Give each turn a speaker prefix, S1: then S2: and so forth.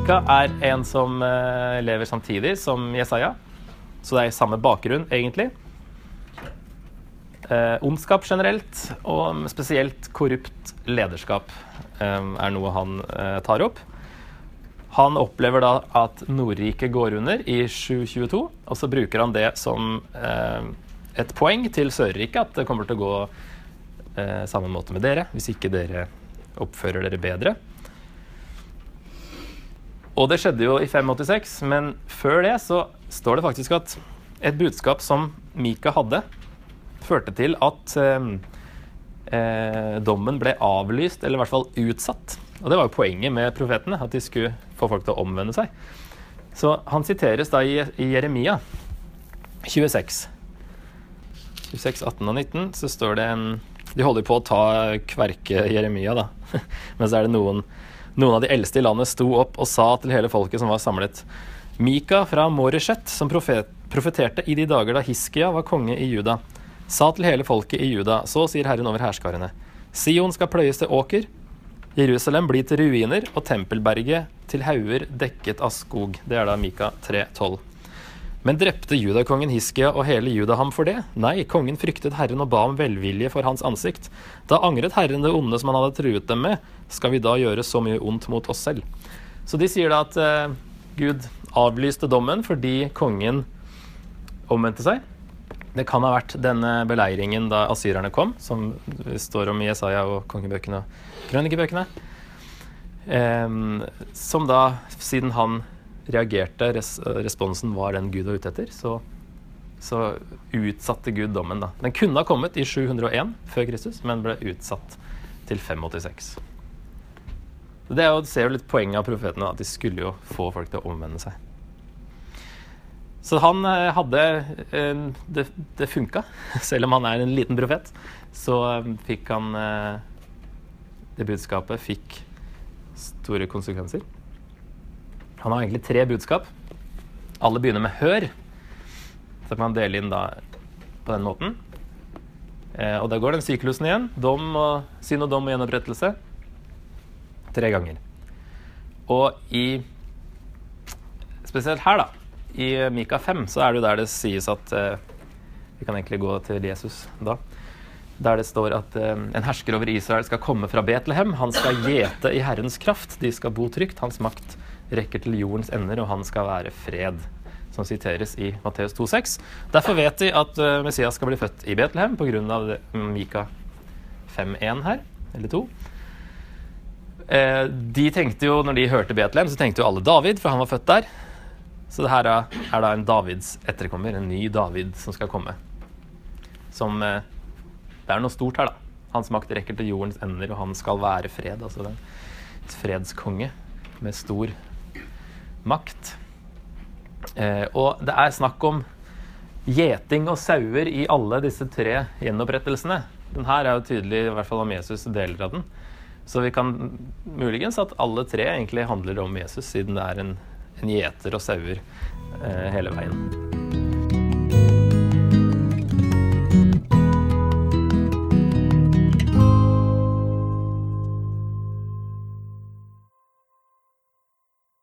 S1: Mika er en som eh, lever samtidig som Jesaja, så det er i samme bakgrunn, egentlig. Eh, ondskap generelt, og spesielt korrupt lederskap, eh, er noe han eh, tar opp. Han opplever da at Nordriket går under i 722, og så bruker han det som eh, et poeng til Sørriket, at det kommer til å gå eh, samme måte med dere, hvis ikke dere oppfører dere bedre. Og det skjedde jo i 586, men før det så står det faktisk at et budskap som Mika hadde, førte til at eh, eh, dommen ble avlyst, eller i hvert fall utsatt. Og det var jo poenget med profetene, at de skulle få folk til å omvende seg. Så han siteres da i, i Jeremia 26. 26, 18 og 19 så står det en De holder på å ta kverke Jeremia, da. Men så er det noen noen av de eldste i landet sto opp og sa til hele folket som var samlet Mika fra Moreshet, som profet, profeterte i de dager da Hiskia var konge i Juda, sa til hele folket i Juda, så sier Herren over hærskarene, Sion skal pløyes til åker, Jerusalem blir til ruiner, og tempelberget til hauger dekket av skog. Det er da Mika 3,12. Men drepte judakongen Hiskia og hele Juda ham for det? Nei, kongen fryktet Herren og ba om velvilje for hans ansikt. Da angret Herren det onde som han hadde truet dem med. Skal vi da gjøre så mye ondt mot oss selv? Så de sier da at eh, Gud avlyste dommen fordi kongen omvendte seg. Det kan ha vært denne beleiringen da asyrerne kom, som står om i Jesaja og kongebøkene og krønikebøkene. Eh, som da, siden han reagerte, res responsen var den Gud var ute etter, så, så, utsatte Gud dommen. da. Den kunne ha kommet i 701 før Kristus, men ble utsatt til 586. Det er jo, ser jo litt poenget av profetene, at de skulle jo få folk til å omvende seg. Så han eh, hadde Det, det funka. Selv om han er en liten profet, så eh, fikk han eh, Det budskapet fikk store konsekvenser. Han har egentlig tre budskap. Alle begynner med 'hør'. Så kan man dele inn da på den måten. Eh, og da går den syklusen igjen. Dom og, synd og dom og gjenopprettelse. Tre ganger. Og i Spesielt her, da. I Mika 5 så er det jo der det sies at eh, Vi kan egentlig gå til Jesus da. Der det står at eh, en hersker over Israel skal komme fra Betlehem. Han skal gjete i Herrens kraft. De skal bo trygt. Hans makt rekker til jordens ender, og han skal være fred. Som siteres i Matteus 2,6. Derfor vet de at uh, Messias skal bli født i Betlehem pga. Mika 5,1 her, eller 2. Eh, de tenkte jo, når de hørte Betlehem, så tenkte jo alle David, for han var født der. Så det her er, da en Davids etterkommer, en ny David som skal komme. Som eh, Det er noe stort her, da. Hans makt rekker til jordens ender, og han skal være fred. Altså en fredskonge med stor makt. Eh, og det er snakk om gjeting og sauer i alle disse tre gjenopprettelsene. Den her er jo tydelig, i hvert fall om Jesus, deler av den. Så vi kan muligens at alle tre egentlig handler om Jesus, siden det er en, en gjeter og sauer eh, hele veien.